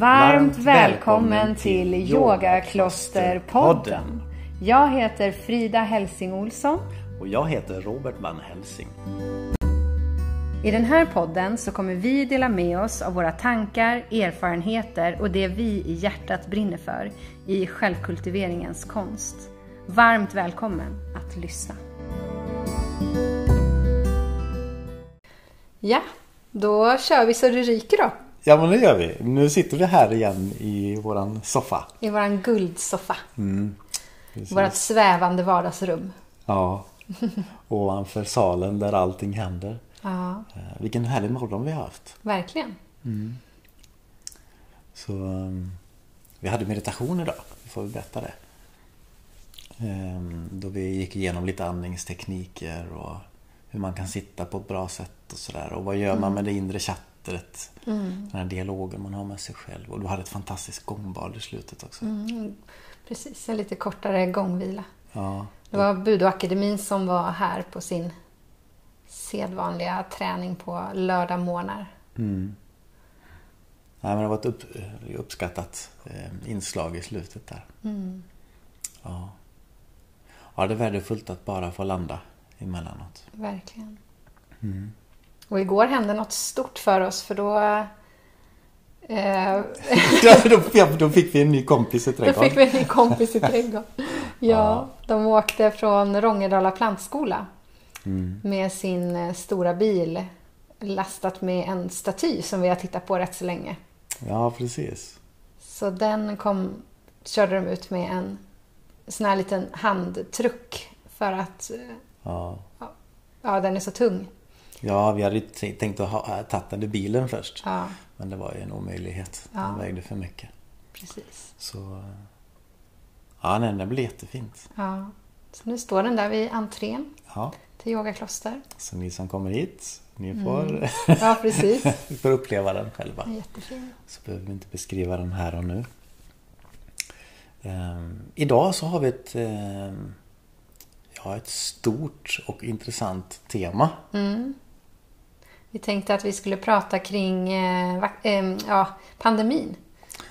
Varmt välkommen till Yogaklosterpodden. Jag heter Frida Helsing Olsson. Och jag heter Robert Van Helsing. I den här podden så kommer vi dela med oss av våra tankar, erfarenheter och det vi i hjärtat brinner för i självkultiveringens konst. Varmt välkommen att lyssna. Ja, då kör vi så det ryker då. Ja men det gör vi. Nu sitter vi här igen i våran soffa. I våran guldsoffa. Mm, Vårat svävande vardagsrum. Ja. Ovanför salen där allting händer. Ja, Eh, Vilken härlig morgon vi har haft. verkligen. Så um, vi hade meditation idag. Vi får berätta det. Ehm, Då vi gick igenom lite andningstekniker och hur man kan sitta på ett bra sätt och sådär. Och vad gör man med det inre chattret? Den här dialogen man har med sig själv. Och du hade ett fantastiskt gångbad i slutet också. Precis, en lite kortare gångvila. Ja, Det var Budoakademin som var här på sin sedvanliga träning på lördagmorgnar. Mm. Nej, men det var ett upp, uppskattat eh, inslag i slutet där. Ja. ja, det är värdefullt att bara få landa emellanåt. Verkligen. Och igår hände något stort för oss för då... Eh, ja, då, ja, då fick vi en ny kompis i då trädgården. fick vi en ny kompis i trädgården. Ja, de åkte från Rångedala plantskola med sin eh, stora bil lastat med en staty som vi har tittat på rätt så länge. Ja, precis. Så den kom, körde de ut med en sån här liten handtruck för att eh, Ja. ja, den är så tung. Ja, vi hade tänkt att ha tagit den i bilen först. Ja, Men det var ju en omöjlighet. Ja. Den vägde för mycket. precis. Så... Ja, nej, det blir jättefint. Ja. Så nu står den där vid entrén Ja, till yogakloster. så ni som kommer hit, ni får, Ja, precis. får uppleva den själva. Jättefin. Så behöver vi inte beskriva den här och nu. Ehm, idag så har vi ett, ehm, ja, ett stort och intressant tema. Vi tänkte att vi skulle prata kring eh, eh, ja, pandemin.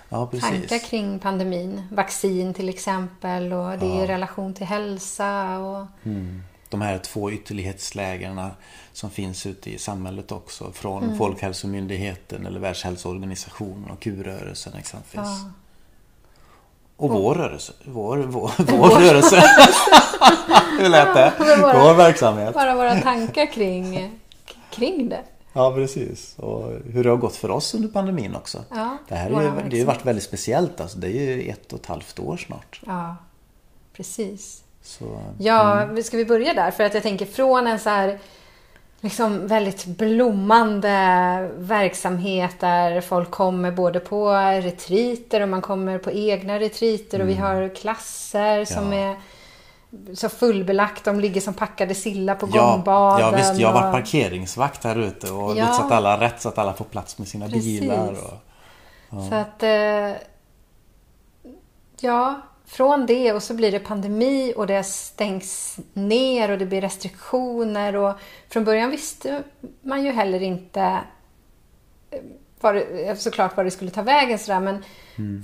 Ja, Tankar precis. kring pandemin. Vaccin till exempel och det i relation till hälsa. Och, Mm. De här två ytterlighetslägena som finns ute i samhället också. Från Folkhälsomyndigheten eller Världshälsoorganisationen och Q-rörelsen exempelvis. ja. Och vår rörelse. Vår, vår, vår rörelse. Hur lät det? Vår verksamhet. Bara våra tankar kring, kring det. Ja, precis. Och hur det har gått för oss under pandemin också. Ja, det här är våra ju, det har ju varit väldigt speciellt. Alltså. Det är ju ett och ett halvt år snart. Ja, precis. Så, Ja, ska vi börja där? För att jag tänker från en så här liksom väldigt blommande verksamhet där folk kommer både på retriter och man kommer på egna retriter och vi har klasser som Mm. Ja. är så fullbelagt. De ligger som packade sillar på ja, gångbaden. ja, visst. Jag har varit parkeringsvakt här ute och Ja. lotsat alla rätt så att alla får plats med sina Precis. bilar. Och, Så att... Eh, ja, från det och så blir det pandemi och det stängs ner och det blir restriktioner. Och från början visste man ju heller inte eh, vad det, såklart vad det skulle ta vägen. Sådär. Men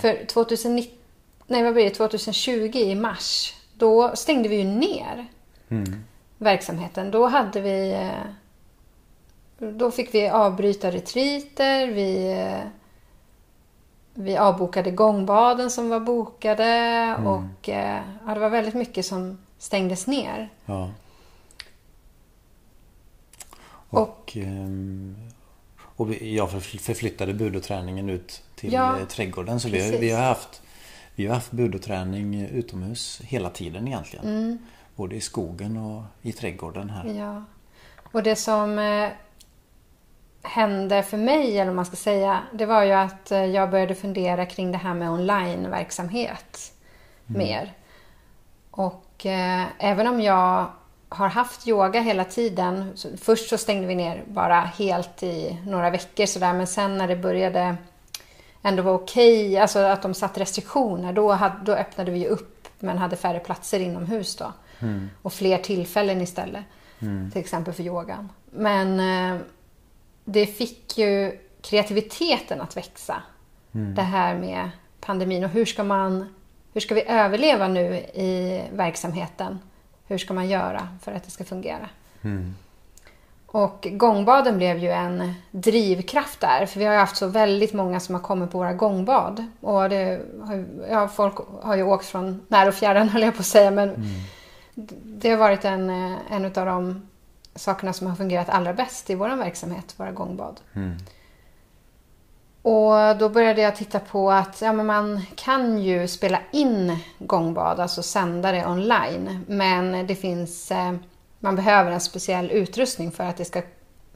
för 2019, nej, vad blir det, 2020 i mars, då stängde vi ju ner verksamheten. Då hade vi... eh, Då fick vi avbryta retriter, vi, eh, vi avbokade gångbaden som var bokade och eh, ja, det var väldigt mycket som stängdes ner. ja. Och, ehm, och jag förfly- förflyttade budoträningen ut till Ja, trädgården. Så vi, har- vi har haft vi har haft budoträning utomhus hela tiden egentligen. Mm. Både i skogen och i trädgården här. Ja. Och det som eh, hände för mig, eller vad man ska säga, det var ju att eh, jag började fundera kring det här med onlineverksamhet mer. Och eh, även om jag har haft yoga hela tiden. Först så stängde vi ner bara helt i några veckor sådär. Men sen när det började ändå vara okej, alltså att de satte restriktioner, då, hade, då öppnade vi upp men hade färre platser inomhus då. Och fler tillfällen istället. Till exempel för yogan. Men eh, det fick ju kreativiteten att växa. det här med pandemin och hur ska man hur ska vi överleva nu i verksamheten? Hur ska man göra för att det ska fungera? Och gångbaden blev ju en drivkraft där. För vi har ju haft så väldigt många som har kommit på våra gångbad. Och det har, ju- ja, folk har ju åkt från när och fjärran höll jag på att säga. Men det har varit en, eh, en av de sakerna som har fungerat allra bäst i vår verksamhet, våra gångbad. Och då började jag titta på att ja, men man kan ju spela in gångbad, alltså sända det online. Men det finns, eh, man behöver en speciell utrustning för att det ska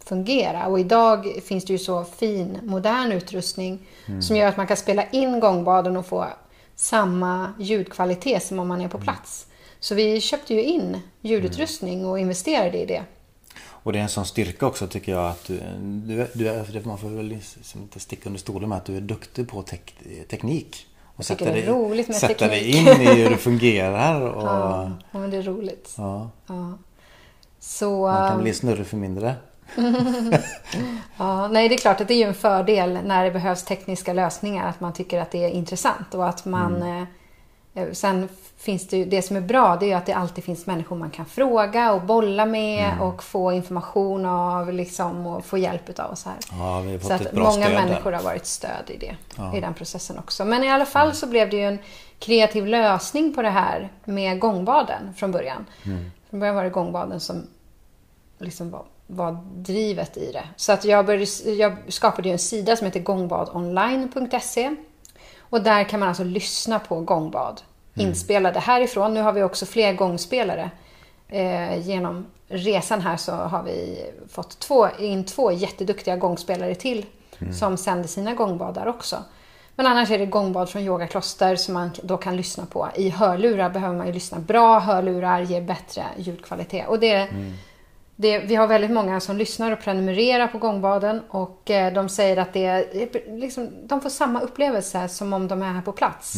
fungera. Och idag finns det ju så fin, modern utrustning som gör att man kan spela in gångbaden och få samma ljudkvalitet som om man är på plats. Så vi köpte ju in ljudutrustning och investerade i det. Och det är en sån styrka också tycker jag att du, du, du man får väl liksom inte sticka under stolen med att du är duktig på tek, teknik. Och tycker sätta det är dig- roligt med sätta dig teknik. in i hur det fungerar. Och, ja, men det är roligt. ja, Ja. Så, man kan bli snurrig för mindre. ja, nej, det är klart att det är ju en fördel när det behövs tekniska lösningar, att man tycker att det är intressant och att man... Eh, sen finns det ju, det som är bra, det är ju att det alltid finns människor man kan fråga och bolla med och få information av liksom och få hjälp utav och så här. Ja, vi har fått Så ett att bra många människor där. har varit stöd i det, Ja. i den processen också. Men i alla fall så blev det ju en kreativ lösning på det här med gångbaden från början. Mm. Från början var det gångbaden som liksom var, var drivet i det. Så att jag, började, jag skapade ju en sida som heter gångbadonline.se. Och där kan man alltså lyssna på gångbad inspelade härifrån. Nu har vi också fler gångspelare. Eh, genom resan här så har vi fått två, in två jätteduktiga gångspelare till som sänder sina gångbad där också. Men annars är det gångbad från yogakloster som man då kan lyssna på. I hörlurar behöver man ju lyssna. Bra hörlurar ger bättre ljudkvalitet. Och det, det, vi har väldigt många som lyssnar och prenumererar på gångbaden och eh, de säger att det är, liksom, de får samma upplevelse som om de är här på plats.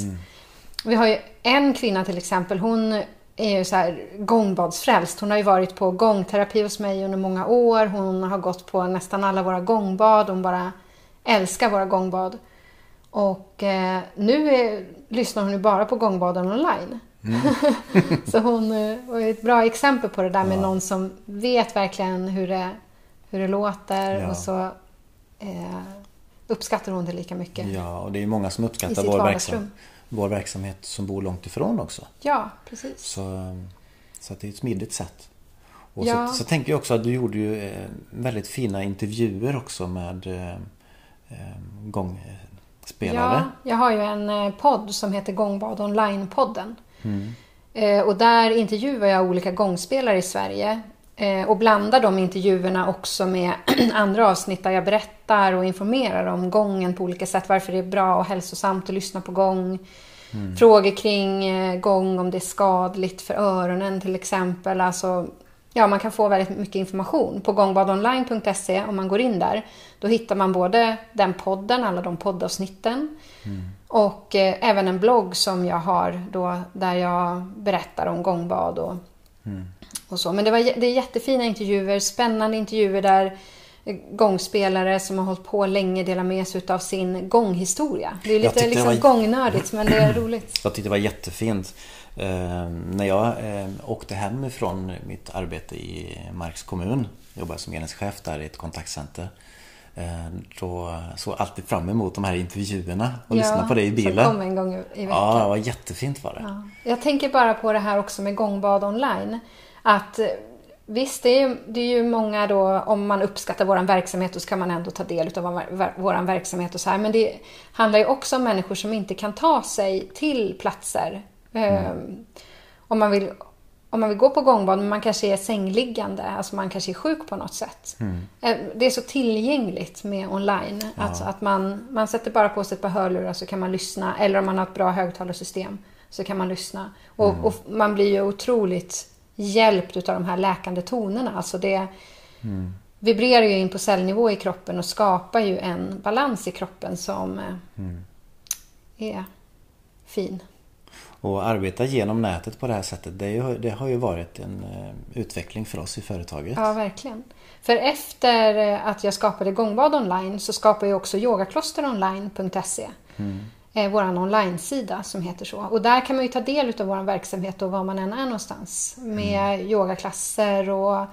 Vi har ju en kvinna till exempel, hon är ju så här gångbadsfrälst. Hon har ju varit på gångterapi hos mig under många år. Hon har gått på nästan alla våra gångbad. Hon bara älskar våra gångbad. Och eh, nu är, lyssnar hon ju bara på gångbaden online. så hon eh, var ju ett bra exempel på det där med någon som vet verkligen hur det, hur det låter Ja. och så eh, uppskattar hon det lika mycket. Ja, och det är många som uppskattar vår, vardagsrum. verksam, vår verksamhet som bor långt ifrån också. Ja, precis. Så, så det är ett smidigt sätt. Och Ja. så, så tänker jag också att du gjorde ju eh, väldigt fina intervjuer också med eh, eh, gångspelare. Ja, jag har ju en eh, podd som heter Gångbad Online-podden. Mm. Eh, Och där intervjuar jag olika gångspelare i Sverige. eh, Och blandar de intervjuerna också med andra avsnitt där jag berättar och informerar om gången på olika sätt. Varför det är bra och hälsosamt att lyssna på gång. Frågor kring gång, om det är skadligt för öronen till exempel. Alltså, ja, man kan få väldigt mycket information. På gångbadonline.se, om man går in där, då hittar man både den podden, alla de poddavsnitten, och eh, även en blogg som jag har då, där jag berättar om gångbad och, och så. Men det, var, det är jättefina intervjuer, spännande intervjuer där gångspelare som har hållit på länge delar med sig av sin gånghistoria. Det är lite liksom var- gångnördigt, men det är roligt. Jag tyckte det var jättefint. Eh, när jag eh, åkte hem ifrån mitt arbete i Marks kommun, jobbade som enhetschef där i ett kontaktcenter. Eh, då såg jag alltid fram emot de här intervjuerna och lyssnade på det i bilen. Som kom en gång i veckan. Ja, det var jättefint var det. Ja. Jag tänker bara på det här också med gångbad online. Att visst, det är, ju, det är ju många då, om man uppskattar vår verksamhet, då ska man ändå ta del av vår verksamhet och så här. Men det handlar ju också om människor som inte kan ta sig till platser. Ehm, om, man vill, om man vill gå på gångbad, men man kanske är sängliggande, alltså man kanske är sjuk på något sätt. Eh, Det är så tillgängligt med online. Att, att man, man sätter bara på sig ett par hörlurar så kan man lyssna. Eller om man har ett bra högtalarsystem så kan man lyssna. Och, och man blir ju otroligt hjälpt utav de här läkande tonerna. Alltså det vibrerar ju in på cellnivå i kroppen och skapar ju en balans i kroppen som eh, är fin. Och arbeta genom nätet på det här sättet, det, ju, det har ju varit en eh, utveckling för oss i företaget. Ja, verkligen. För efter att jag skapade gångbad online så skapade jag också yogaklosteronline.se. Eh, vår online-sida som heter så. Och där kan man ju ta del av vår verksamhet och var man än är någonstans. Med yogaklasser och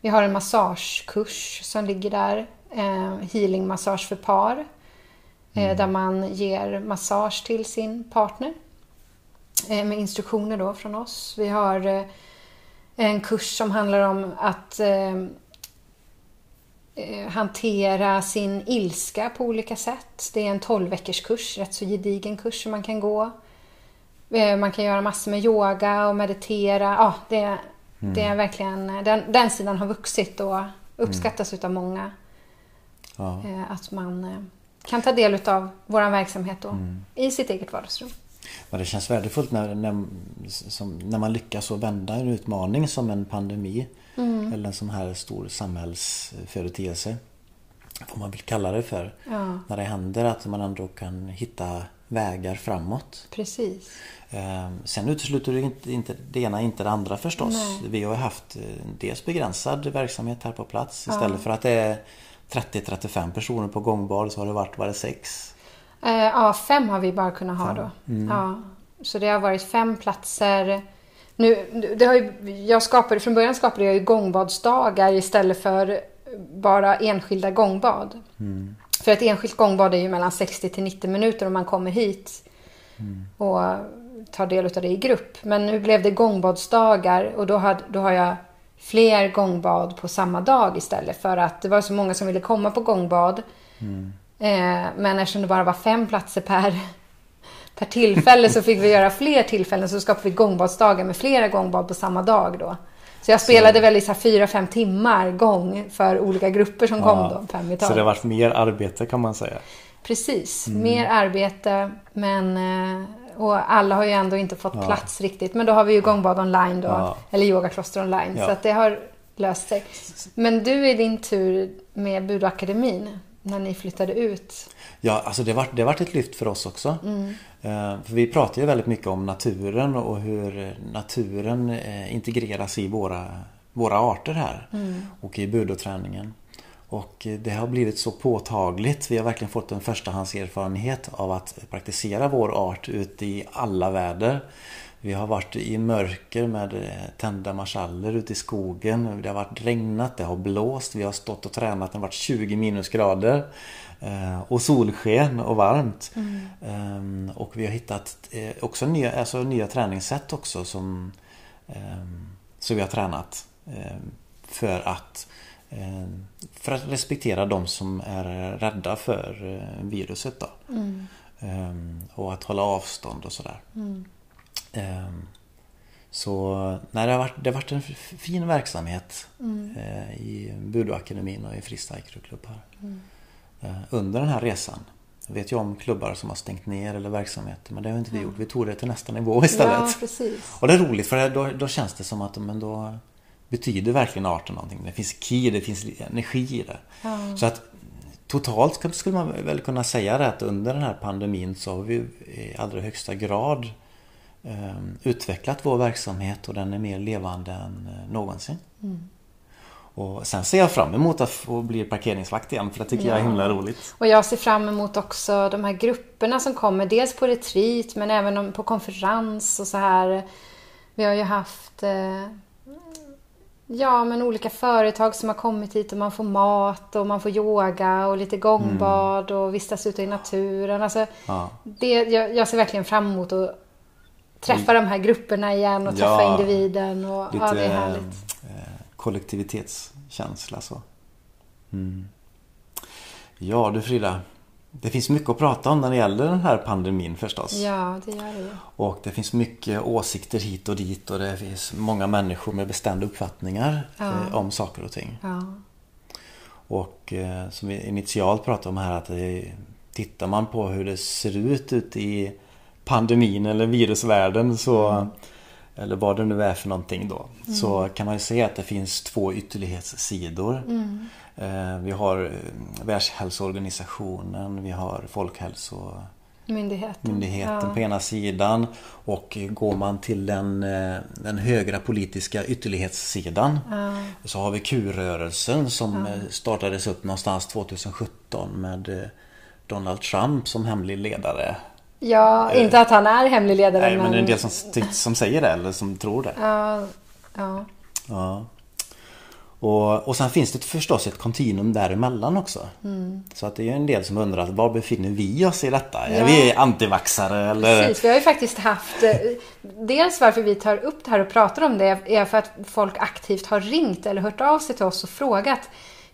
vi har en massagekurs som ligger där. Eh, healingmassage för par. Eh, där man ger massage till sin partner. Eh, med instruktioner då från oss. Vi har eh, en kurs som handlar om att eh, hantera sin ilska på olika sätt. Det är en 12 veckors kurs, rätt så gedigen kurs som man kan gå. Eh, Man kan göra massor med yoga och meditera. Ja, det, det är verkligen, den, den sidan har vuxit och uppskattas utav många. Ja. Eh, Att man eh, kan ta del utav vår verksamhet då, i sitt eget vardagsrum. Men det känns värdefullt när, när, som, när man lyckas att vända en utmaning som en pandemi eller en sån här stor samhällsföreteelse. Vad man vill kalla det för. Ja. När det händer att man ändå kan hitta vägar framåt. Precis. Eh, Sen utesluter det inte, inte det ena inte det andra förstås. Nej. Vi har haft eh, dels begränsad verksamhet här på plats. Istället för att det är 30-35 personer på gångbad så har det varit, var det sex? Eh, ja, fem har vi bara kunnat ha då. Ja, så det har varit fem platser. Nu, det har ju, jag skapade, från början skapade jag ju gångbadsdagar istället för bara enskilda gångbad. För ett enskilt gångbad är ju mellan 60 till 90 minuter om man kommer hit och tar del av det i grupp. Men nu blev det gångbadsdagar och då, hade, då har jag fler gångbad på samma dag istället för att det var så många som ville komma på gångbad. Eh, men eftersom det bara var fem platser per, per tillfälle så fick vi göra fler tillfällen så skapade vi gångbadsdagar med flera gångbad på samma dag då. Så jag spelade väl i så fyra, fem timmar gång för olika grupper som kom då, fem i Så det har varit mer arbete kan man säga. Precis, Mm. mer arbete men eh, och alla har ju ändå inte fått plats riktigt. Men då har vi ju gångbad online då, Ja. eller yogakloster online. Ja. Så att det har löst sig. Men du i din tur med Budoakademin, när ni flyttade ut. Ja, alltså det har det varit ett lyft för oss också. Eh, För vi pratar ju väldigt mycket om naturen och hur naturen eh, integreras i våra, våra arter här. Och i budoträningen. Och eh, det har blivit så påtagligt. Vi har verkligen fått en förstahandserfarenhet av att praktisera vår art ute i alla väder. Vi har varit i mörker med tända marschaller ute i skogen. Det har varit regnat, det har blåst, vi har stått och tränat, det har varit 20 minusgrader. Eh, och solsken och varmt. Ehm, och vi har hittat eh, också nya, alltså nya träningssätt också som, som vi har tränat. för att för att respektera de som är rädda för eh, viruset. Då. Ehm, och att hålla avstånd och sådär. Ehm, så nej, det, har varit, det har varit en fin verksamhet eh, i Budoakademin och i Freestyle här. Eh, under den här resan. Jag vet ju om klubbar som har stängt ner eller verksamheter men det har inte vi gjort. Vi tog det till nästa nivå istället. Ja. Och det är roligt för då, då känns det som att men då betyder verkligen arten någonting. Det finns ki, det finns energi i det. Så att totalt skulle- man väl kunna säga det att under den här pandemin så har vi i allra högsta grad eh, utvecklat vår verksamhet och den är mer levande än eh, någonsin. Och sen ser jag fram emot att få bli parkeringsvakt igen för det tycker jag är himla roligt. Och jag ser fram emot också de här grupperna som kommer. Dels på retreat men även på konferens och så här. Vi har ju haft eh, ja, men olika företag som har kommit hit och man får mat och man får yoga och lite gångbad och vistas ute i naturen. Alltså, Ja. det, jag, jag ser verkligen fram emot att träffa de här grupperna igen och träffa Ja. individen. Och, Lite ja, det är härligt. Kollektivitetskänsla så. Mm. Ja du Frida. Det finns mycket att prata om när det gäller den här pandemin förstås. Ja, det gör det ju. Och det finns mycket åsikter hit och dit och det finns många människor med bestämda uppfattningar Ja. eh, om saker och ting. Ja. Och eh, som vi initialt pratade om här att det, tittar man på hur det ser ut ute i pandemin eller virusvärlden så eller vad det nu är för någonting då. Så kan man ju se att det finns två ytterlighetssidor. Eh, Vi har eh, Världshälsoorganisationen, vi har Folkhälsomyndigheten Myndigheten. på ena sidan och går man till den, eh, den högra politiska ytterlighetssidan så har vi Q-rörelsen som eh, startades upp någonstans 2017 med Donald Trump som hemlig ledare. Ja, inte att han är hemlig ledare Nej, men det är en del som, som säger det eller som tror det. Ja, ja. Ja. Och, och sen finns det förstås ett kontinuum däremellan också. Mm. Så att det är en del som undrar var befinner vi oss i detta? Är Ja. vi antivaxare eller? Precis, vi har ju faktiskt haft... eh, Dels varför vi tar upp det här och pratar om det är för att folk aktivt har ringt eller hört av sig till oss och frågat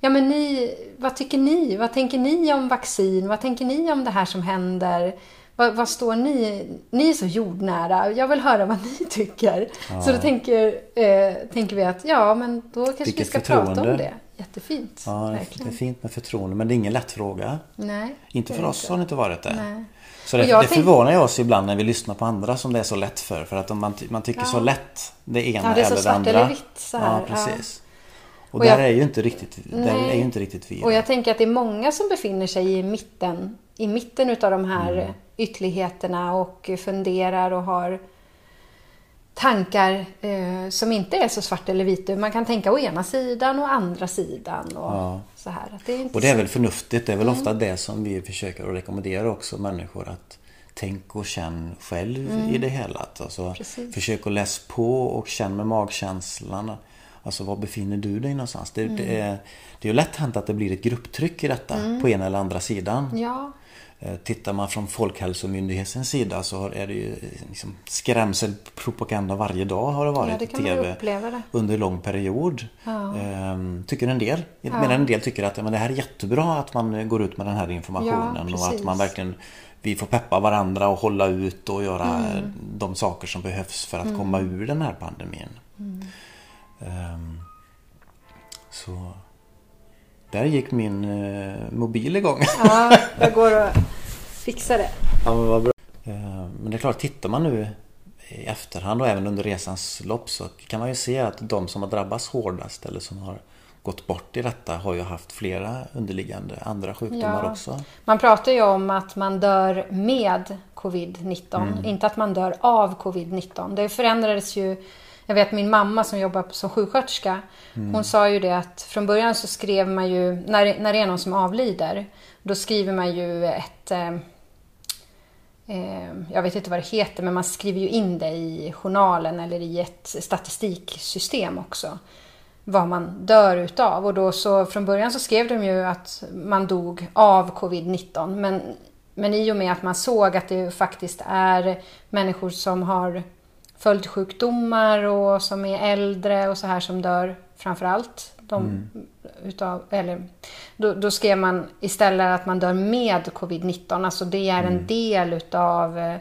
Ja men ni, vad tycker ni? Vad tänker ni om vaccin? Vad tänker ni om det här som händer? Vad, vad står ni? Ni är så jordnära. Jag vill höra vad ni tycker. Så då tänker, eh, tänker vi att ja, men då kanske vi Vilket ska prata om förtroende. det. Jättefint. Ja, det är verkligen. fint med förtroende men det är ingen lätt fråga. Nej, Inte för oss har det inte varit det. Nej. Så det, det tänk- förvånar oss ibland när vi lyssnar på andra som det är så lätt för. För att man, man tycker Ja. så lätt det ena Ja, det är så eller det andra. eller vitt så här. Ja, precis. Och, Och där är ju inte riktigt, där är ju inte riktigt vi. Och jag tänker att det är många som befinner sig i mitten, i mitten utav de här Mm. Ytterligheterna och funderar och har tankar eh, som inte är så svart eller vit. Man kan tänka å ena sidan och andra sidan och Ja. så här. Att det är inte Och det är så... väl förnuftigt. Det är väl Mm. ofta det som vi försöker att rekommendera också människor att tänk och känn själv i det hela. Alltså, Mm. Precis. försök att läsa på och känn med magkänslan. Alltså var befinner du dig någonstans? Det, Mm. det, är, det är ju lätt hänt att det blir ett grupptryck i detta på ena eller andra sidan. Ja, Tittar man från Folkhälsomyndighetens sida så är det ju liksom skrämselpropaganda varje dag har det varit Ja, det i kan ju TV under lång period. Ja. Ehm, tycker en del. Medan en del tycker att ja, men det här är jättebra att man eh, går ut med den här informationen Ja, och att man verkligen vi får peppa varandra och hålla ut och göra Mm. eh, de saker som behövs för att komma ur den här pandemin. Mm. Ehm, så där gick min eh, mobil igång. ja jag går och fixar det. Ja, men vad bra. Eh, Men det är klart, tittar man nu i efterhand och även under resans lopp så kan man ju se att de som har drabbats hårdast eller som har gått bort i detta har ju haft flera underliggande andra sjukdomar Ja. också. Man pratar ju om att man dör med covid-19, Mm. inte att man dör av covid-19. Det förändrades ju. Jag vet min mamma som jobbar som sjuksköterska, Mm. hon sa ju det att från början så skrev man ju, när, när det är någon som avlider, då skriver man ju ett eh, eh, jag vet inte vad det heter, men man skriver ju in det i journalen eller i ett statistiksystem också. Vad man dör utav. Och då så från början så skrev de ju att man dog av covid-19. Men, men i och med att man såg att det faktiskt är människor som har följdsjukdomar och som är äldre och så här som dör framför allt. De, utav, eller, då, då skrev man istället att man dör med covid-19. Alltså det är en del utav, eh,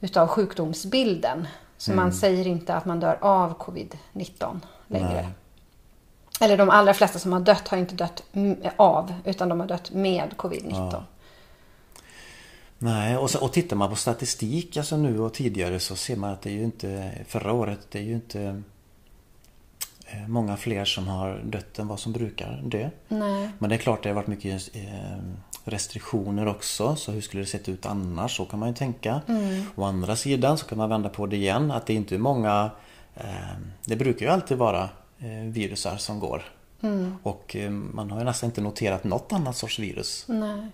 utav sjukdomsbilden. Så man säger inte att man dör av covid-19 längre. Nej. Eller de allra flesta som har dött har inte dött av, utan de har dött med covid-19. Ja. Nej, och, så, och tittar man på statistik alltså nu och tidigare så ser man att det är ju inte förra året, det är ju inte eh, många fler som har dött än vad som brukar dö. Nej. Men det är klart det har varit mycket eh, restriktioner också. Så hur skulle det sett ut annars? Så kan man ju tänka. Å andra sidan så kan man vända på det igen. Att det inte är många... Eh, det brukar ju alltid vara virusar som går. Och eh, man har ju nästan inte noterat något annat sorts virus. Nej.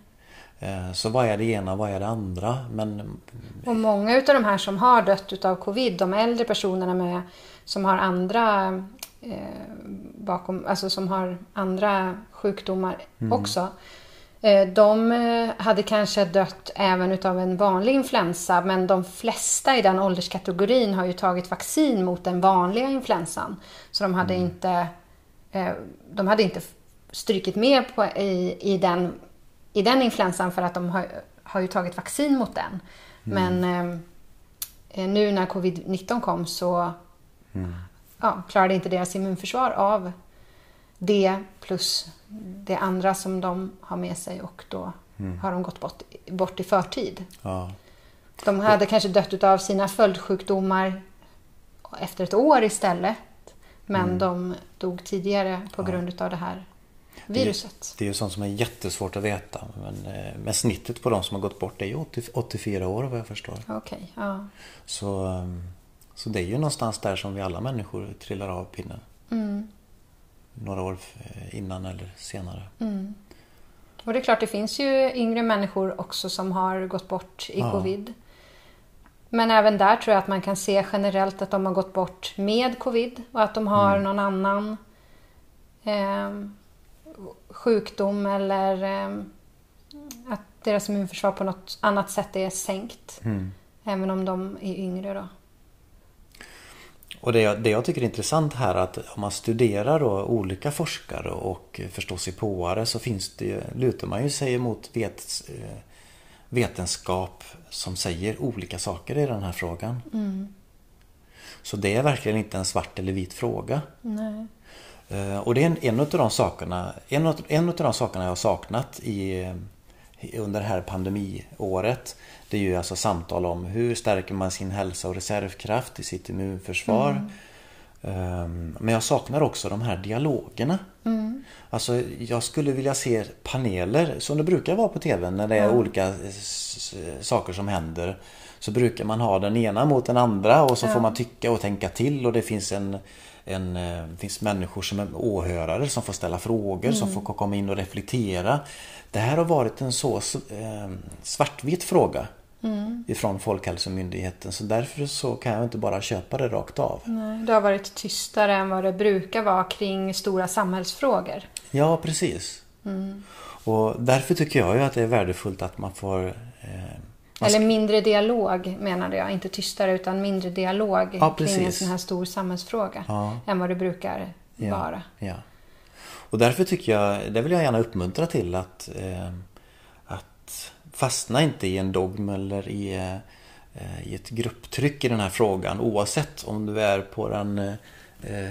Eh, så vad är det ena vad är det andra? Men Och många utav de här som har dött utav covid, de äldre personerna med, som har andra eh, bakom, alltså som har andra sjukdomar också. Eh, de eh, hade kanske dött även utav en vanlig influensa men de flesta i den ålderskategorin har ju tagit vaccin mot den vanliga influensan. Så de hade inte eh, de hade inte strykit med på, i, i, den, i den influensan för att de har, har ju tagit vaccin mot den. Men eh, nu när covid-19 kom så ja, klarade inte deras immunförsvar av det plus det andra som de har med sig och då har de gått bort, bort i förtid. ja, De hade kanske dött av sina följdsjukdomar efter ett år istället. Men de dog tidigare på grund av det här viruset. det är ju sånt som är jättesvårt att veta. Men, eh, men snittet på de som har gått bort är ju 80, 84 år vad jag förstår. Okej, ja. Så, ehm, så det är ju någonstans där som vi alla människor trillar av pinnen. Mm, Några år innan eller senare. mm. Och det är klart, det finns ju yngre människor också som har gått bort i Ja. covid. Men även där tror jag att man kan se generellt att de har gått bort med covid och att de har Mm. någon annan eh, sjukdom eller eh, att deras immunförsvar på något annat sätt är sänkt. Mm. Även om de är yngre då. Och det jag, det jag tycker är intressant här är att om man studerar då olika forskare och förståsigpåare så finns det, lutar man ju sig mot vet, eh, vetenskap som säger olika saker i den här frågan. Så det är verkligen inte en svart eller vit fråga. Nej. Eh, Och det är en, en av de sakerna En av, en av de sakerna jag har saknat i, eh, under det här pandemiåret Det är ju alltså samtal om hur stärker man sin hälsa och reservkraft i sitt immunförsvar. Ehm, Men jag saknar också de här dialogerna. Alltså jag skulle vilja se paneler som det brukar vara på TV när det är olika s- s- saker som händer Så brukar man ha den ena mot den andra och så får man tycka och tänka till och det finns en en, eh, det finns människor som är åhörare som får ställa frågor, som får komma in och reflektera. Det här har varit en så eh, svartvit fråga ifrån Folkhälsomyndigheten så därför så kan jag inte bara köpa det rakt av. Nej, det har varit tystare än vad det brukar vara kring stora samhällsfrågor. Ja, precis. Och därför tycker jag ju att det är värdefullt att man får eh, Eller mindre dialog menade jag, inte tystare utan mindre dialog Ja, kring en sån här stor samhällsfråga Ja. än vad det brukar Ja, vara. Ja. Och därför tycker jag, det vill jag gärna uppmuntra till att, eh, att fastna inte i en dogm eller i, eh, i ett grupptryck i den här frågan oavsett om du är på den eh,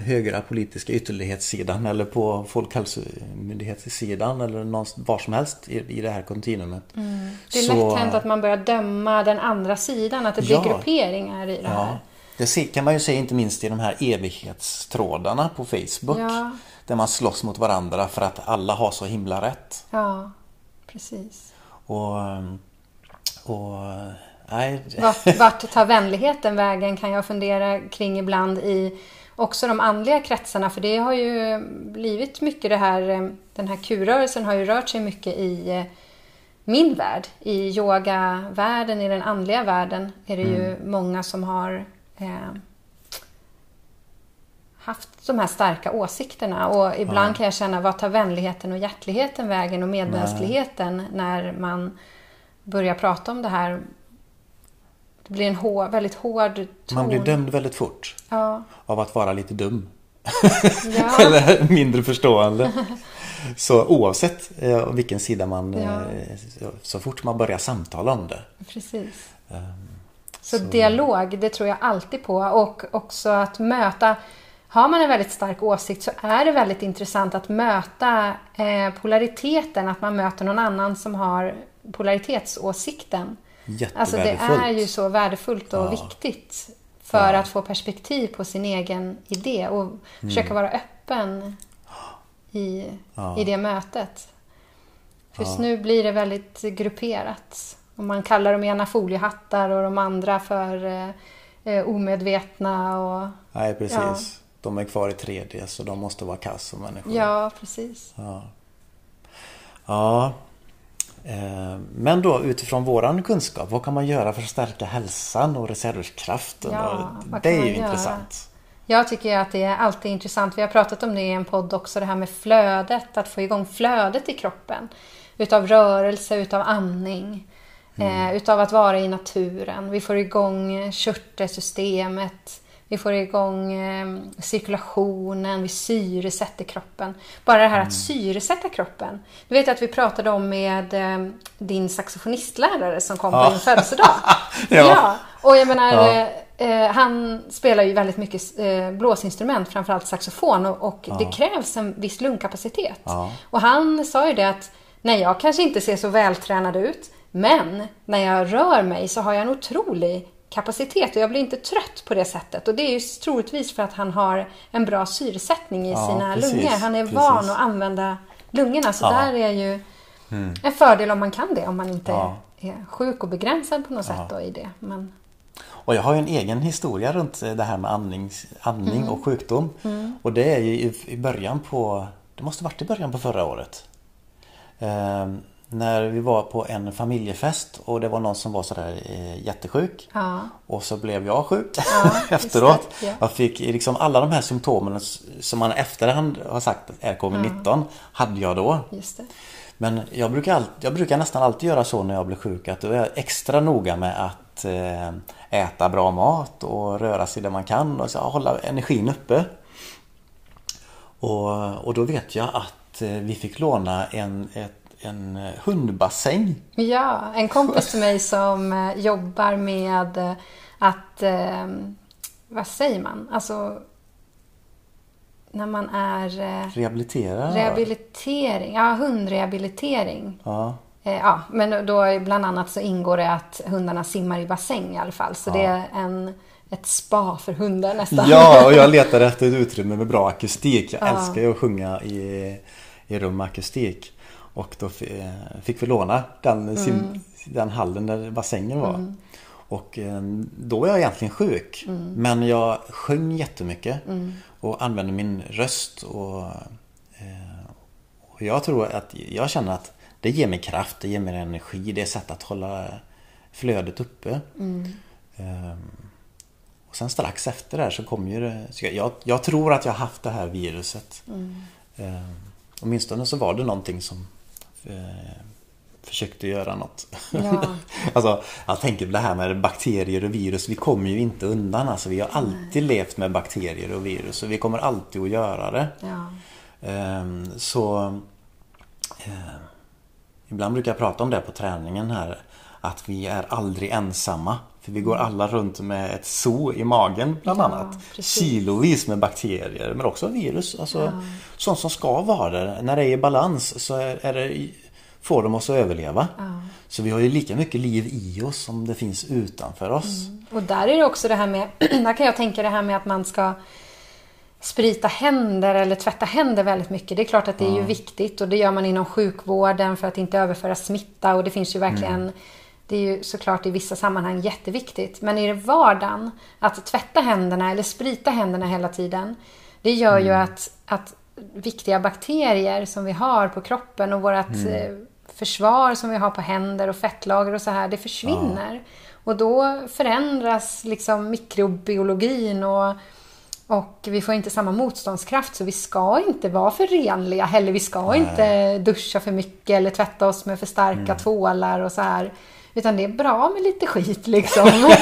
högra politiska ytterlighetssidan eller på Folkhälsomyndighetssidan eller någonstans, var som helst i, i det här kontinuumet. Det är Så- lätt hänt att man börjar döma den andra sidan, att det blir Ja. grupperingar i det här. Ja, det kan man ju se inte minst i de här evighetstrådarna på Facebook. Ja. Där man slåss mot varandra för att alla har så himla rätt. Ja, precis. Och... och nej, Vart, vart tar vänligheten vägen kan jag fundera kring ibland i också de andliga kretsarna. För det har ju blivit mycket det här, eh, den här Q-rörelsen har ju rört sig mycket i eh, min värld. I yogavärlden, i den andliga världen är det ju många som har eh, haft de här starka åsikterna. Och ibland kan jag känna, vad tar vänligheten och hjärtligheten vägen och medmänskligheten när man börjar prata om det här? Det blir en hår, väldigt hård ton. man blir dömd väldigt fort Ja, av att vara lite dum. ja, Eller mindre förstående. Så oavsett eh, vilken sida man... Ja. Eh, så, så fort man börjar samtala om det. precis. ehm, Så, dialog, det tror jag alltid på. Och också att möta... Har man en väldigt stark åsikt så är det väldigt intressant att möta eh, polariteten. Att man möter någon annan som har polaritetsåsikten. Alltså det är ju så värdefullt och Ja. viktigt för Ja. att få perspektiv på sin egen idé och försöka vara öppen i, Mm. Ja. i det mötet. För just nu blir det väldigt grupperat. Och man kallar de ena foliehattar och de andra för eh, eh, omedvetna. Och, Nej, precis. De är kvar i 3D så de måste vara kass som människor. ja, precis. Ja. Eh, Men då utifrån våran kunskap, vad kan man göra för att stärka hälsan och reservkraften? Ja, det är ju intressant. Jag tycker att det är alltid intressant. Vi har pratat om det i en podd också, det här med flödet. Att få igång flödet i kroppen. Utav rörelse, utav andning. Eh, utav att vara i naturen. Vi får igång körtelsystemet. Vi får igång eh, cirkulationen. Vi syresätter kroppen. Bara det här att syresätta kroppen. Du vet att vi pratade om med eh, din saxofonistlärare som kom på Ja. din födelsedag. Ja. Och jag menar, Ja. eh, eh, han spelar ju väldigt mycket eh, blåsinstrument, framförallt saxofon. Och, och det krävs en viss lungkapacitet. Ja. Och han sa ju det att, nej jag kanske inte ser så vältränad ut, men när jag rör mig så har jag en otrolig kapacitet och jag blir inte trött på det sättet. Och det är ju troligtvis för att han har en bra syresättning i Ja, sina precis, lungor. Han är precis. van att använda lungorna. Så Ja. där är ju en fördel om man kan det, om man inte Ja. är sjuk och begränsad på något sätt då i det. Men, Och jag har ju en egen historia runt det här med andning, andning Mm. och sjukdom. Och det är ju i, i början på, det måste varit i början på förra året. Ehm, när vi var på en familjefest och det var någon som var sådär eh, jättesjuk. Ja. Och så blev jag sjuk Ja, efteråt. det, ja. Jag fick liksom alla de här symptomen som man efterhand har sagt är covid-19 hade jag då. Men jag brukar, all, jag brukar nästan alltid göra så när jag blir sjuk att då är jag extra noga med att eh, äta bra mat och röra sig där man kan och så hålla energin uppe. Och, och då vet jag att eh, vi fick låna en, ett, en eh, hundbassäng. Ja, en kompis till mig som eh, jobbar med eh, att, vad säger man, alltså när man är eh, Rehabilitera. rehabilitering, ja hundrehabilitering. Ja. Ja, men då bland annat så ingår det att hundarna simmar i bassäng i alla fall. Så det är en, ett spa för hundar nästan. Ja, och jag letade efter ett utrymme med bra akustik. Jag älskar ju att sjunga i, i rum med akustik. Och då fi- fick vi låna den, sim, den hallen där bassängen var. Och eh, då var jag egentligen sjuk. Men jag sjöng jättemycket. Och använde min röst. Och, eh, och jag tror att jag känner att det ger mig kraft, det ger mig energi. Det är sätt att hålla flödet uppe. Ehm, och sen strax efter det här så kom ju det. Så jag, jag, tror att jag har haft det här viruset. Eh, åtminstone så var det någonting som försökte göra något. Ja. alltså, jag tänker på det här med bakterier och virus. Vi kommer ju inte undan. Alltså, vi har alltid levt med bakterier och virus och vi kommer alltid att göra det. Ja. Ehm, så eh, Ibland brukar jag prata om det på träningen här Att vi är aldrig ensamma. För vi går alla runt med ett zoo i magen bland Ja, annat. precis. Kilovis med bakterier men också virus. Alltså, Sånt som ska vara där. När det är i balans så är, är det, får de oss att överleva. Så vi har ju lika mycket liv i oss som det finns utanför oss. Och där är det också det här med, där kan jag tänka det här med att man ska sprita händer eller tvätta händer väldigt mycket. Det är klart att det är ju viktigt och det gör man inom sjukvården för att inte överföra smitta och det finns ju verkligen Det är ju såklart i vissa sammanhang jätteviktigt. Men i vardagen, att tvätta händerna eller sprita händerna hela tiden. Det gör ju att, att viktiga bakterier som vi har på kroppen och vårt eh, försvar som vi har på händer och fettlager och så här, det försvinner. Och då förändras liksom mikrobiologin och, och vi får inte samma motståndskraft så vi ska inte vara för renliga heller. Vi ska inte duscha för mycket eller tvätta oss med för starka tvålar och så här. Utan det är bra med lite skit liksom.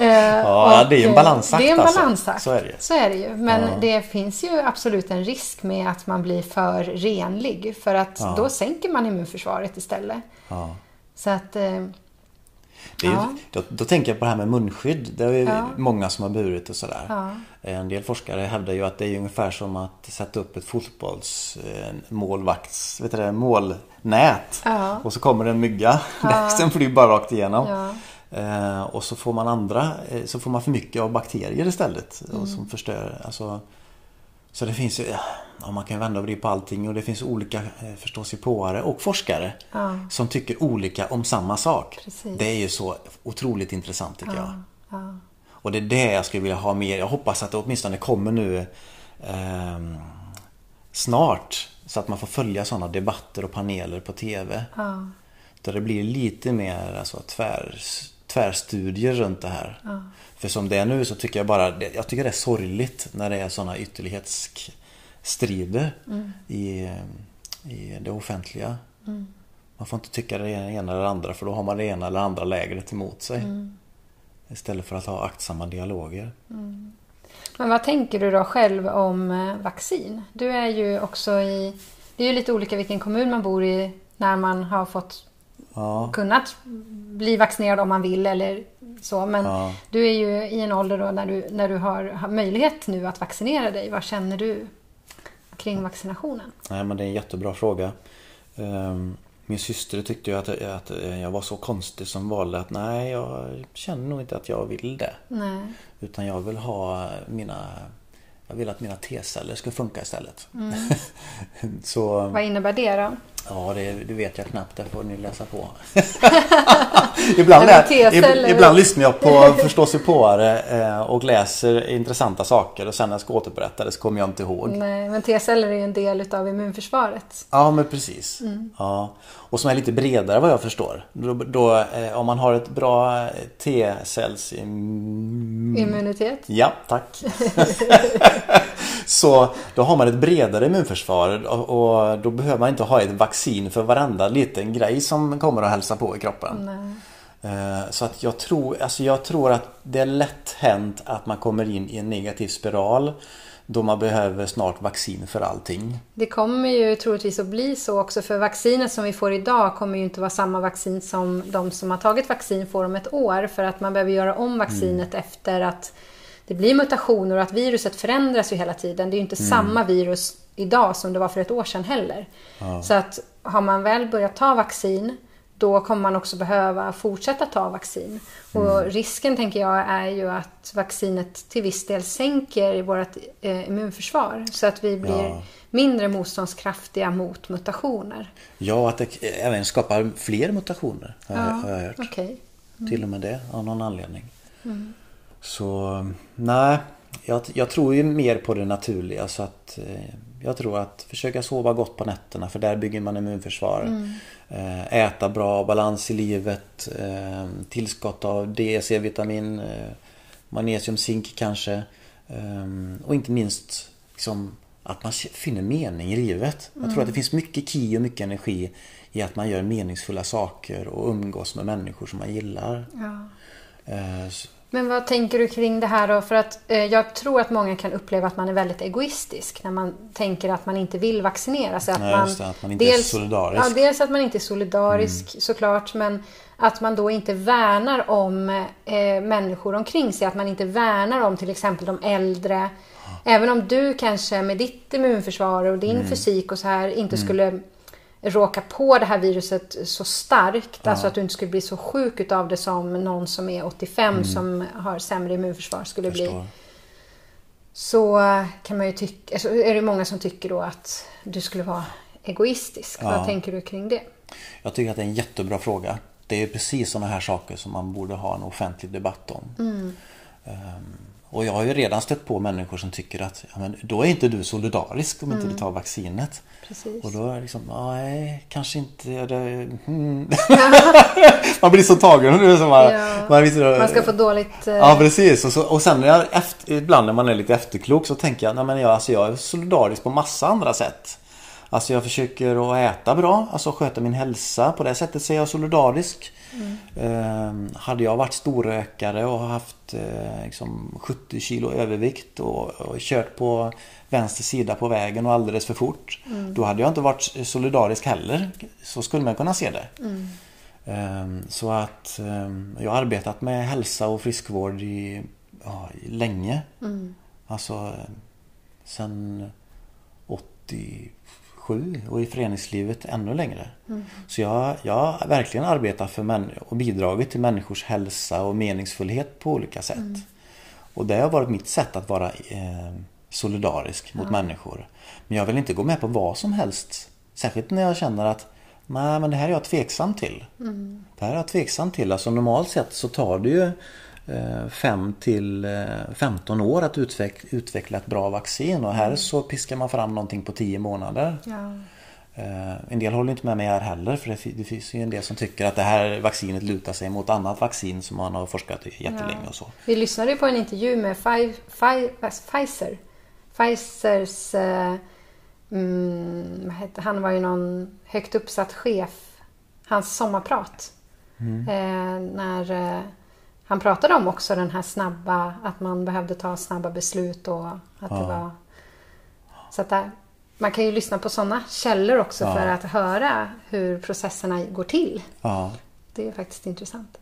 Eh, Ja, det är en eh, balansakt, Det är en alltså. balansakt. Så är det. Så är det ju. Men det finns ju absolut en risk med att man blir för renlig. För att då sänker man immunförsvaret istället. Ja. Så att... eh, ju- Ja. då, då tänker jag på det här med munskydd. Det är Ja. många som har burit och sådär. Ja. En del forskare hävdar ju att det är ungefär som att sätta upp ett fotbollsmålvakts, vet du det, målnät. Ja. Och så kommer det en mygga. Sen flyger bara rakt igenom. Ja. Eh, och så får man andra, eh, så får man för mycket av bakterier istället. Mm. Och som förstör, alltså så det finns ju, ja, man kan vända vrida på allting och det finns olika eh, förståsigpåare och forskare Ja. som tycker olika om samma sak. Precis. Det är ju så otroligt intressant tycker jag. ja. Och det är det jag skulle vilja ha mer. Jag hoppas att det åtminstone kommer nu ehm, snart. Så att man får följa sådana debatter och paneler på TV. Där det blir lite mer alltså, tvär, tvärstudier runt det här. För som det är nu så tycker jag bara, jag tycker det är sorgligt när det är sådana ytterlighetsstrider i, i det offentliga. Man får inte tycka det ena eller andra för då har man det ena eller andra lägret emot sig. Istället för att ha aktsamma dialoger. Men vad tänker du då själv om eh, vaccin? Du är ju också i... Det är ju lite olika vilken kommun man bor i när man har fått Ja, kunnat bli vaccinerad om man vill eller så. Men Ja. du är ju i en ålder då när du, när du har, möjlighet nu att vaccinera dig. Vad känner du kring vaccinationen? nej men det är en jättebra fråga. Ehm, Min syster tyckte ju att, att jag var så konstig som valde att nej, jag känner nog inte att jag vill det. Nej. Utan jag vill ha mina Jag vill att mina T-celler ska funka istället. så Vad innebär det då? Ja, det, det, vet jag knappt. Det får ni läsa på. ibland, är, ibland, lyssnar jag på förståsigpåare eh, och läser intressanta saker och sen när jag ska återberätta det så kommer jag inte ihåg. Nej, men T-celler är en del utav immunförsvaret. Ja, men precis. Mm. Ja. Och som är lite bredare vad jag förstår. Då, då eh, om man har ett bra T-cells... Immunitet? Ja, tack. så då har man ett bredare immunförsvar och, och då behöver man inte ha ett vaccin för varenda liten grej som kommer att hälsa på i kroppen. Nej. Eh, så att jag tror, alltså jag tror att det är lätt hänt att man kommer in i en negativ spiral då man behöver snart vaccin för allting. Det kommer ju troligtvis att bli så också för vaccinet som vi får idag kommer ju inte vara samma vaccin som de som har tagit vaccin får om ett år för att man behöver göra om vaccinet mm. efter att det blir mutationer och att viruset förändras ju hela tiden. Det är ju inte mm. samma virus idag som det var för ett år sedan heller. Ja. Så att har man väl börjat ta vaccin då kommer man också behöva fortsätta ta vaccin. Mm. Och risken tänker jag är ju att vaccinet till viss del sänker vårt eh, immunförsvar så att vi blir ja. mindre motståndskraftiga mot mutationer. Ja, att det även skapar fler mutationer har, ja, jag, har jag hört. Okay. Mm. Till och med det av någon anledning. Mm. Så nej, jag, jag, tror ju mer på det naturliga så att eh, jag tror att försöka sova gott på nätterna för där bygger man immunförsvar. Mm. Eh, äta bra, balans i livet, eh, tillskott av D, C-vitamin, eh, magnesium, zink kanske. Och inte minst liksom, att man finner mening i livet. Mm. Jag tror att det finns mycket ki och mycket energi i att man gör meningsfulla saker och umgås med människor som man gillar. Ja. Men vad tänker du kring det här då? För att eh, jag tror att många kan uppleva att man är väldigt egoistisk när man tänker att man inte vill vaccinera sig. Att, Nej, man, det, att man inte dels, är solidarisk. Ja, dels att man inte är solidarisk mm. såklart, men att man då inte värnar om eh, människor omkring sig. Att man inte värnar om till exempel de äldre. Även om du kanske med ditt immunförsvar och din mm. fysik och så här inte mm. skulle råka på det här viruset så starkt, ja. alltså att du inte skulle bli så sjuk utav det som någon som är 85 mm. som har sämre immunförsvar skulle bli. Så kan man ju tycka, alltså är det många som tycker då att du skulle vara egoistisk. Ja. Vad tänker du kring det? Jag tycker att det är en jättebra fråga. Det är precis sådana här saker som man borde ha en offentlig debatt om. Mm. Um, och jag har ju redan stött på människor som tycker att ja, men då är inte du solidarisk om mm. inte du tar vaccinet. Precis. Och då är det liksom, nej, kanske inte. Det, hmm. man blir så tagen. Nu, så man, ja. man, man, ska få dåligt... Eh... Ja, precis. Och, så, och sen när jag efter, ibland när man är lite efterklok så tänker jag, nej men jag, alltså, jag är solidarisk på massa andra sätt. Alltså jag försöker att äta bra, alltså sköta min hälsa. På det sättet så är jag solidarisk. Mm. Eh, hade jag varit storrökare och haft eh, liksom 70 kilo övervikt och, och kört på vänster sida på vägen och alldeles för fort. Mm. Då hade jag inte varit solidarisk heller. Så skulle man kunna se det. Mm. Eh, så att ehm, jag har arbetat med hälsa och friskvård i, ja, länge. Mm. Alltså sen 80 sju och i föreningslivet ännu längre. Mm. Så jag, jag har verkligen arbetat för män och bidragit till människors hälsa och meningsfullhet på olika sätt. Mm. Och det har varit mitt sätt att vara eh, solidarisk mot ja. människor. Men jag vill inte gå med på vad som helst. Särskilt när jag känner att Nej men det här är jag tveksam till. Mm. Det här är jag tveksam till. Alltså normalt sett så tar det ju 5 eh, till 15 eh, år att utveckla ett bra vaccin och här mm. så piskar man fram någonting på 10 månader. Ja. Eh, en del håller inte med mig här heller för det finns ju en del som tycker att det här vaccinet lutar sig mot annat vaccin som man har forskat i jättelänge och så. Vi lyssnade på en intervju med Pfizer. Pfizers, mm, han var ju någon högt uppsatt chef, hans sommarprat. Mm. När han pratade om också den här snabba, att man behövde ta snabba beslut och att ja. det var... Så att där, man kan ju lyssna på sådana källor också ja. för att höra hur processerna går till. Ja. Det är faktiskt intressant.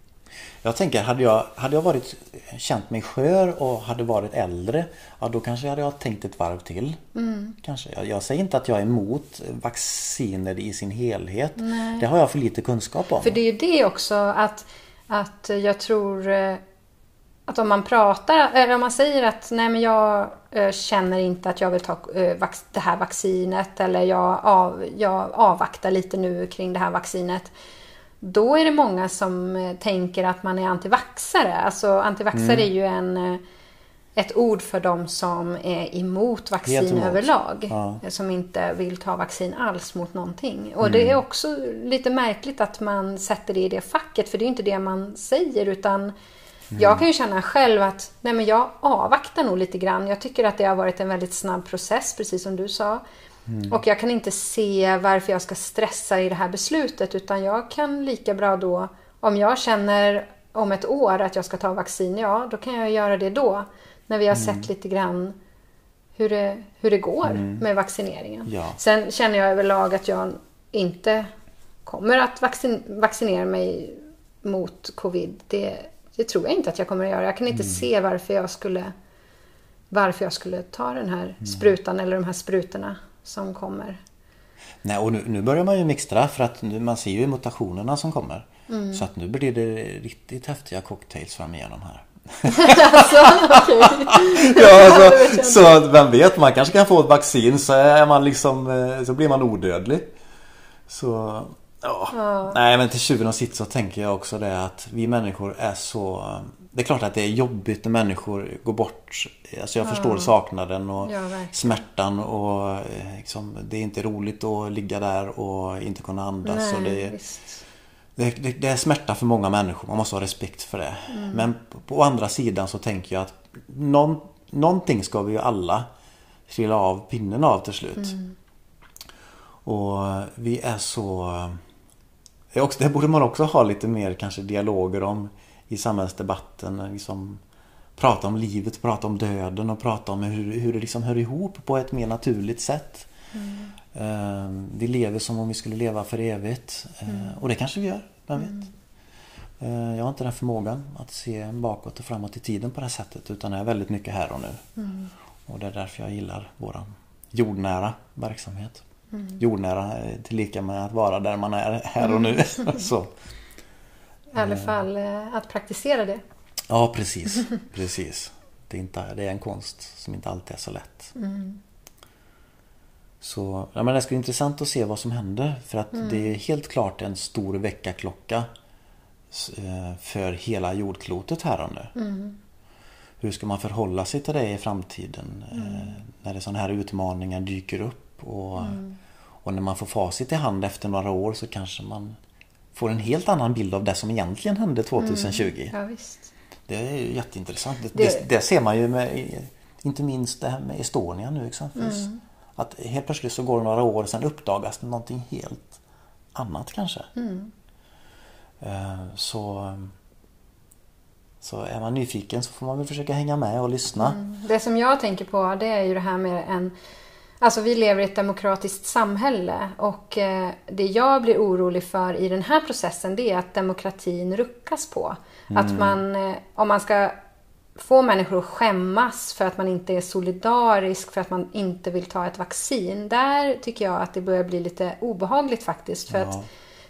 Jag tänker, hade jag, hade jag varit, känt mig skör och hade varit äldre, ja då kanske hade jag tänkt ett varv till. Mm. Kanske. Jag, jag, säger inte att jag är emot vacciner i sin helhet. Nej. Det har jag för lite kunskap om. För det är ju det också att att jag tror eh, att om man pratar, eller om man säger att nej men jag eh, känner inte att jag vill ta eh, det här vaccinet eller jag, av, jag avvaktar lite nu kring det här vaccinet. Då är det många som eh, tänker att man är antivaxare. Alltså antivaxare är ju en, eh, ett ord för de som är emot vaccin Helt emot. överlag. Ja. Som inte vill ta vaccin alls mot någonting. Och det är också lite märkligt att man sätter det i det facket. För det är inte det man säger utan jag kan ju känna själv att nej men jag avvaktar nog lite grann. Jag tycker att det har varit en väldigt snabb process, precis som du sa. Och jag kan inte se varför jag ska stressa i det här beslutet. Utan jag kan lika bra då, om jag känner om ett år att jag ska ta vaccin, ja då kan jag göra det då. När vi har sett lite grann hur det, hur det går med vaccineringen. Ja. Sen känner jag överlag att jag inte kommer att vaccin, vaccinera mig mot covid. Det, det tror jag inte att jag kommer att göra. Jag kan inte se varför jag skulle varför jag skulle ta den här sprutan eller de här sprutorna som kommer. Nej, och nu, nu börjar man ju mixtra för att nu, man ser ju mutationerna som kommer. Mm. Så att nu blir det riktigt häftiga cocktails fram igenom här. ja, alltså, så vem vet, man kanske kan få ett vaccin så är man liksom, eh, så blir man odödlig. Så, ja. Nej men till tjuven och sitt så tänker jag också det att vi människor är så Det är klart att det är jobbigt när människor går bort. Alltså jag förstår saknaden och Ja, smärtan och eh, liksom, det är inte roligt att ligga där och inte kunna andas. och det, visst. Det, det, det är smärta för många människor, man måste ha respekt för det. Men på, på andra sidan så tänker jag att någon, någonting ska vi ju alla trilla av pinnen av till slut. Och vi är så... Det, är också, det borde man också ha lite mer kanske dialoger om i samhällsdebatten. Liksom, prata om livet, prata om döden och prata om hur, hur det liksom hör ihop på ett mer naturligt sätt. Eh, Vi lever som om vi skulle leva för evigt. Eh, Och det kanske vi gör, vem vet? Eh, Jag har inte den förmågan att se bakåt och framåt i tiden på det här sättet utan är väldigt mycket här och nu. Och det är därför jag gillar våran jordnära verksamhet. Jordnära eh, tillika med att vara där man är här och nu. Så. I alla fall eh, att praktisera det. Ja, precis. precis. Det, är inte, det är en konst som inte alltid är så lätt. Så ja, men det ska bli intressant att se vad som händer. För att det är helt klart en stor väckarklocka eh, för hela jordklotet här och nu. Hur ska man förhålla sig till det i framtiden? eh, När det sådana här utmaningar dyker upp. Och, och när man får facit i hand efter några år så kanske man får en helt annan bild av det som egentligen hände 2020. Ja, visst. Det är ju jätteintressant. Det, Det- det, ser man ju med, inte minst det här med Estonia nu exempelvis. Att helt plötsligt så går det några år och sen uppdagas det någonting helt annat kanske. Eh, Så, så är man nyfiken så får man väl försöka hänga med och lyssna. Det som jag tänker på det är ju det här med en... Alltså vi lever i ett demokratiskt samhälle och eh, det jag blir orolig för i den här processen det är att demokratin ruckas på. Att man, eh, om man ska få människor att skämmas för att man inte är solidarisk, för att man inte vill ta ett vaccin. Där tycker jag att det börjar bli lite obehagligt faktiskt. För Ja. att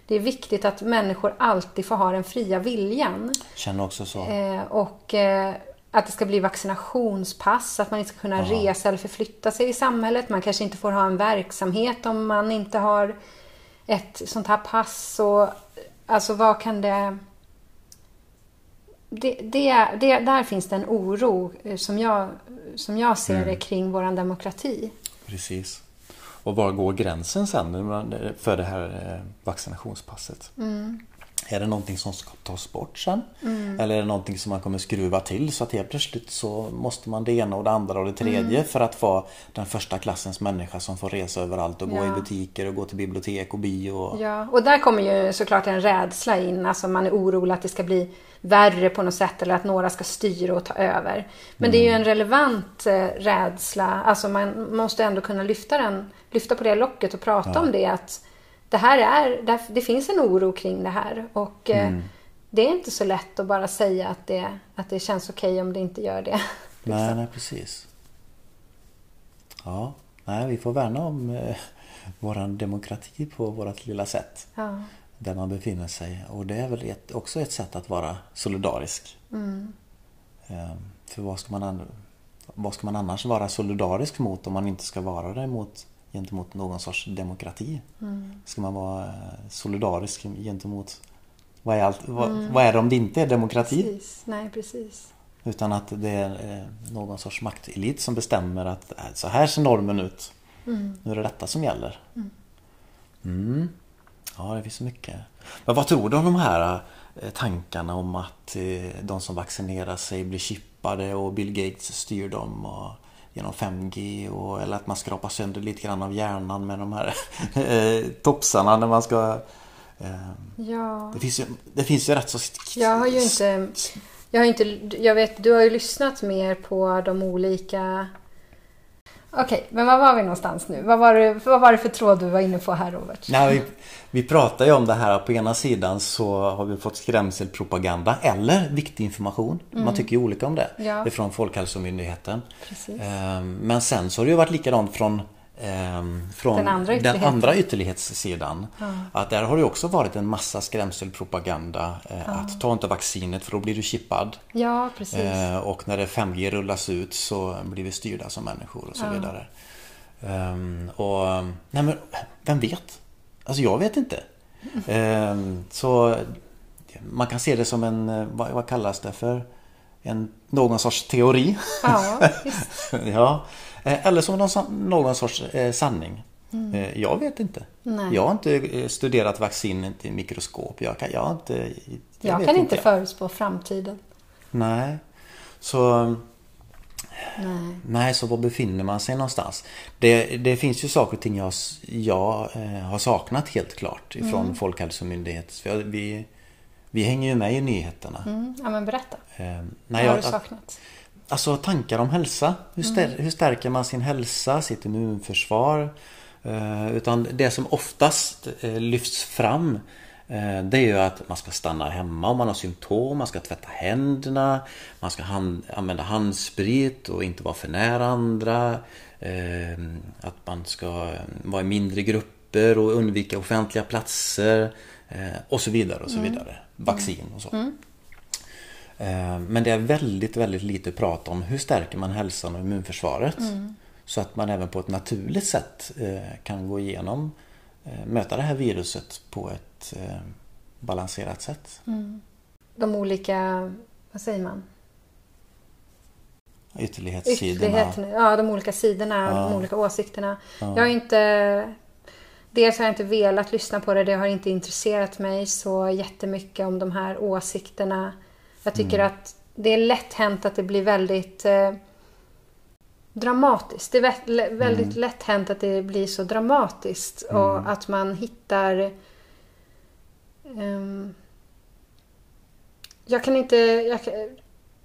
det är viktigt att människor alltid får ha den fria viljan. Känner också så. Eh, och eh, att det ska bli vaccinationspass, att man inte ska kunna resa eller förflytta sig i samhället. Man kanske inte får ha en verksamhet om man inte har ett sånt här pass. Och, alltså vad kan det... Det, det, det, där finns det en oro eh, som jag, som jag ser det kring vår demokrati. Precis. Och var går gränsen sen för det här eh, vaccinationspasset? Är det någonting som ska tas bort sen? Eller är det någonting som man kommer skruva till så att helt plötsligt så måste man det ena och det andra och det tredje för att vara den första klassens människa som får resa överallt och gå Ja. i butiker och gå till bibliotek och bio. Och... Ja, och där kommer ju såklart en rädsla in. Alltså man är orolig att det ska bli värre på något sätt eller att några ska styra och ta över. Men det är ju en relevant eh, rädsla. Alltså man måste ändå kunna lyfta den, lyfta på det locket och prata om det. Att det här är, det, finns en oro kring det här. Och eh, det är inte så lätt att bara säga att det, att det känns okej om det inte gör det. Nej, nej precis. Ja, nej vi får värna om eh, våran demokrati på vårat lilla sätt. Ja. Där man befinner sig. Och det är väl ett, också ett sätt att vara solidarisk. Mm. Eh, För vad ska man vad ska man annars vara solidarisk mot om man inte ska vara det mot, gentemot någon sorts demokrati? Mm. Ska man vara eh, solidarisk gentemot vad är, allt, vad, vad är det om det inte är demokrati? Precis. Nej, precis. Utan att det är eh, någon sorts maktelit som bestämmer att äh, så här ser normen ut. Nu är det detta som gäller. Mm. Ja, det finns mycket. Men vad tror du om de här eh, tankarna om att eh, de som vaccinerar sig blir chippade och Bill Gates styr dem och genom 5G och, eller att man skrapar sönder lite grann av hjärnan med de här eh, topsarna när man ska... Eh, Ja. det, finns ju, det finns ju rätt så... Jag har ju inte... Jag har inte... Jag vet, du har ju lyssnat mer på de olika... Okej, men var var vi någonstans nu? Vad var, det, vad var det för tråd du var inne på här, Robert? Nej, vi, vi pratar ju om det här. På ena sidan så har vi fått skrämselpropaganda eller viktig information. Man tycker ju olika om det. Ja. Ifrån Folkhälsomyndigheten. Precis. Ehm, Men sen så har det ju varit likadant från från Den andra den andra ytterlighetssidan. Att där har det också varit en massa skrämselpropaganda. eh, Att ta inte vaccinet för då blir du chippad. Ja, precis. Eh, och när det 5G rullas ut så blir vi styrda som människor och så vidare. Ehm, och nej men vem vet? Alltså jag vet inte. Ehm, så man kan se det som en, eh, vad, vad kallas det för? En, någon sorts teori. Ja, visst. ja. Eh, Eller som någon, någon sorts eh, sanning. Eh, Jag vet inte. Mm. Nej. Jag har inte studerat vaccinet i mikroskop. Jag kan, jag har inte, jag Jag kan inte förutspå framtiden. Nej. Så, Nej. nej, så var befinner man sig någonstans? Det, det finns ju saker och ting jag, jag eh, har saknat helt klart ifrån Mm. Folkhälsomyndigheten. Jag, vi, vi hänger ju med i nyheterna. Mm. Ja, men berätta. Eh, Vad nej, har jag, du saknat? Alltså tankar om hälsa. Hur, stär, hur stärker man sin hälsa, sitt immunförsvar? Eh, utan det som oftast eh, lyfts fram eh, det är ju att man ska stanna hemma om man har symptom, man ska tvätta händerna, man ska hand, använda handsprit och inte vara för nära andra. Att man ska vara i mindre grupper och undvika offentliga platser och så vidare och så vidare. Vaccin och så. Eh, Men det är väldigt, väldigt lite prat om hur stärker man hälsan och immunförsvaret. Så att man även på ett naturligt sätt eh, kan gå igenom, eh, möta det här viruset på ett eh, balanserat sätt. De olika, vad säger man? Ytterlighetssidorna. Ja, de olika sidorna, Ja. de olika åsikterna. Jag har inte... Dels har jag inte velat lyssna på det, det har inte intresserat mig så jättemycket om de här åsikterna. Jag tycker att det är lätt hänt att det blir väldigt eh, dramatiskt. Det är väldigt lätt hänt att det blir så dramatiskt och att man hittar... ehm, jag kan inte... Jag, kan-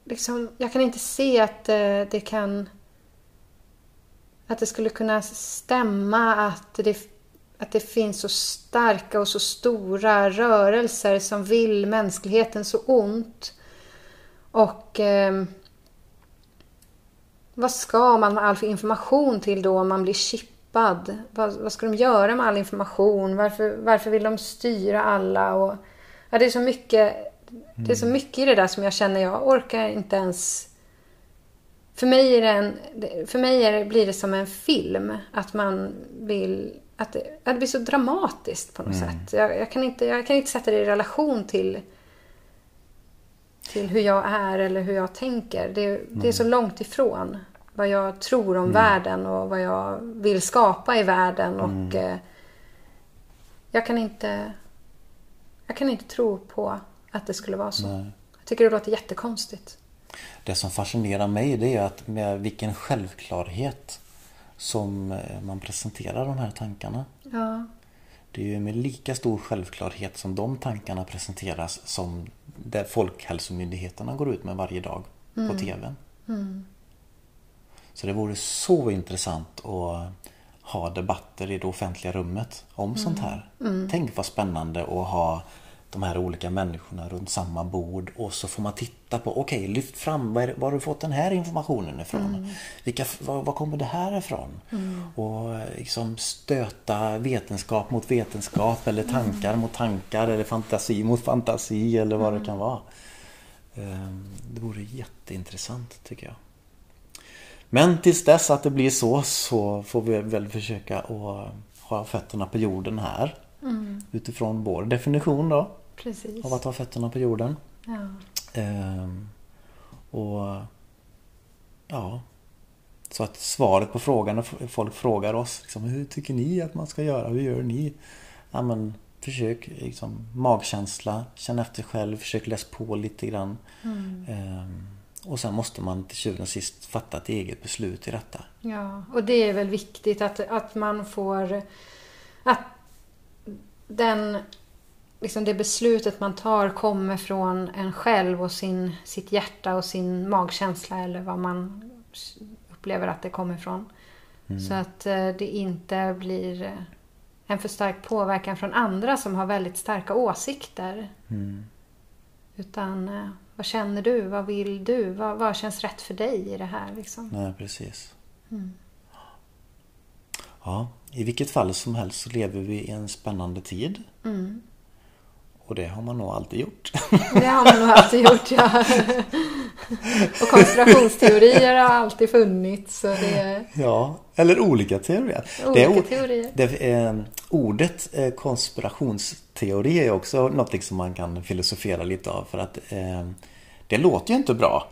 liksom, jag kan inte se att eh, det kan... Att det skulle kunna stämma att det, att det finns så starka och så stora rörelser som vill mänskligheten så ont. Och ehm, vad ska man med all information till då om man blir chippad? Vad, vad ska de göra med all information? Varför, varför vill de styra alla? Och, ja, det är så mycket det är så mycket i det där som jag känner jag orkar inte ens... För mig, är det en, för mig är det, blir det som en film. Att man vill... Att det, att det blir så dramatiskt på något sätt. Jag, jag, kan inte, jag kan inte sätta det i relation till, till hur jag är eller hur jag tänker. Det, det är så långt ifrån vad jag tror om världen och vad jag vill skapa i världen. Och eh, jag kan inte... Jag kan inte tro på att det skulle vara så. Nej. Jag tycker det låter jättekonstigt. Det som fascinerar mig det är att med vilken självklarhet som eh, man presenterar de här tankarna. Ja, Det är ju med lika stor självklarhet som de tankarna presenteras som det Folkhälsomyndigheterna går ut med varje dag på TVn. Så det vore så intressant att ha debatter i det offentliga rummet om sånt här. Tänk vad spännande att ha de här olika människorna runt samma bord och så får man titta på, okej lyft fram, var, var har du fått den här informationen ifrån? Vilka, var, var kommer det här ifrån? Och liksom stöta vetenskap mot vetenskap eller tankar mot tankar eller fantasi mot fantasi eller vad det kan vara. Ehm, Det vore jätteintressant tycker jag. Men tills dess att det blir så så får vi väl försöka att ha fötterna på jorden här. Mm. Utifrån vår definition då Precis. av att ha fötterna på jorden. Ja. Ehm, och ja, så att svaret på frågan när folk frågar oss liksom, hur tycker ni att man ska göra? Hur gör ni? Ja, men, försök liksom, magkänsla, känn efter själv, försök läsa på lite grann. Mm. Ehm, och sen måste man till syvende och sist fatta ett eget beslut i detta. Ja, och det är väl viktigt att, att man får... Att den, liksom det beslutet man tar kommer från en själv och sin, sitt hjärta och sin magkänsla eller vad man upplever att det kommer ifrån. Så att eh, det inte blir eh, en för stark påverkan från andra som har väldigt starka åsikter. Mm. Utan eh, vad känner du? Vad vill du? Vad, vad känns rätt för dig i det här? Liksom? Nej, precis. Mm. Ja, i vilket fall som helst så lever vi i en spännande tid. Mm. Och det har man nog alltid gjort. Det har man nog alltid gjort, ja. Och konspirationsteorier har alltid funnits. Så det ja, eller olika teorier. olika det teorier. det är, ordet eh, konspirationsteori är också något som man kan filosofera lite av för att eh, det låter ju inte bra.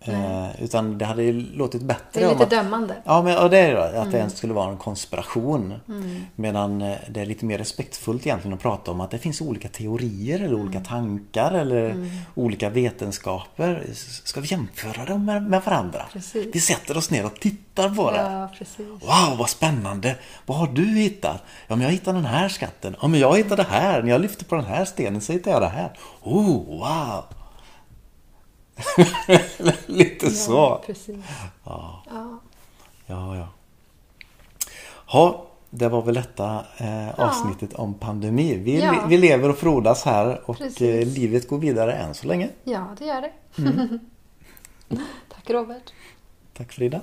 Eh, utan det hade ju låtit bättre Mm, Det är om lite att, dömande. Ja, men och det är det, att det ens skulle vara en konspiration. Medan eh, det är lite mer respektfullt egentligen att prata om att det finns olika teorier eller olika tankar eller olika vetenskaper. Ska vi jämföra dem med, med varandra? Precis. Vi sätter oss ner och tittar på det. Ja, precis. Wow, vad spännande! Vad har du hittat? Ja, men jag hittade den här skatten. Ja, men jag hittade det här. När jag lyfter på den här stenen så hittade jag det här. Oh, wow! Lite Ja, så. precis. Ja, Ja. ja. ja. Ha, det var väl detta eh, avsnittet om pandemi. Vi, Ja. vi lever och frodas här och eh, livet går vidare än så länge. ja, det gör det. Mm. Tack Robert. Tack Frida.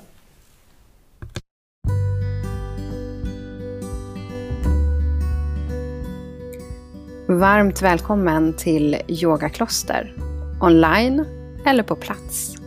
Varmt välkommen till Yoga Kloster. Online eller på plats.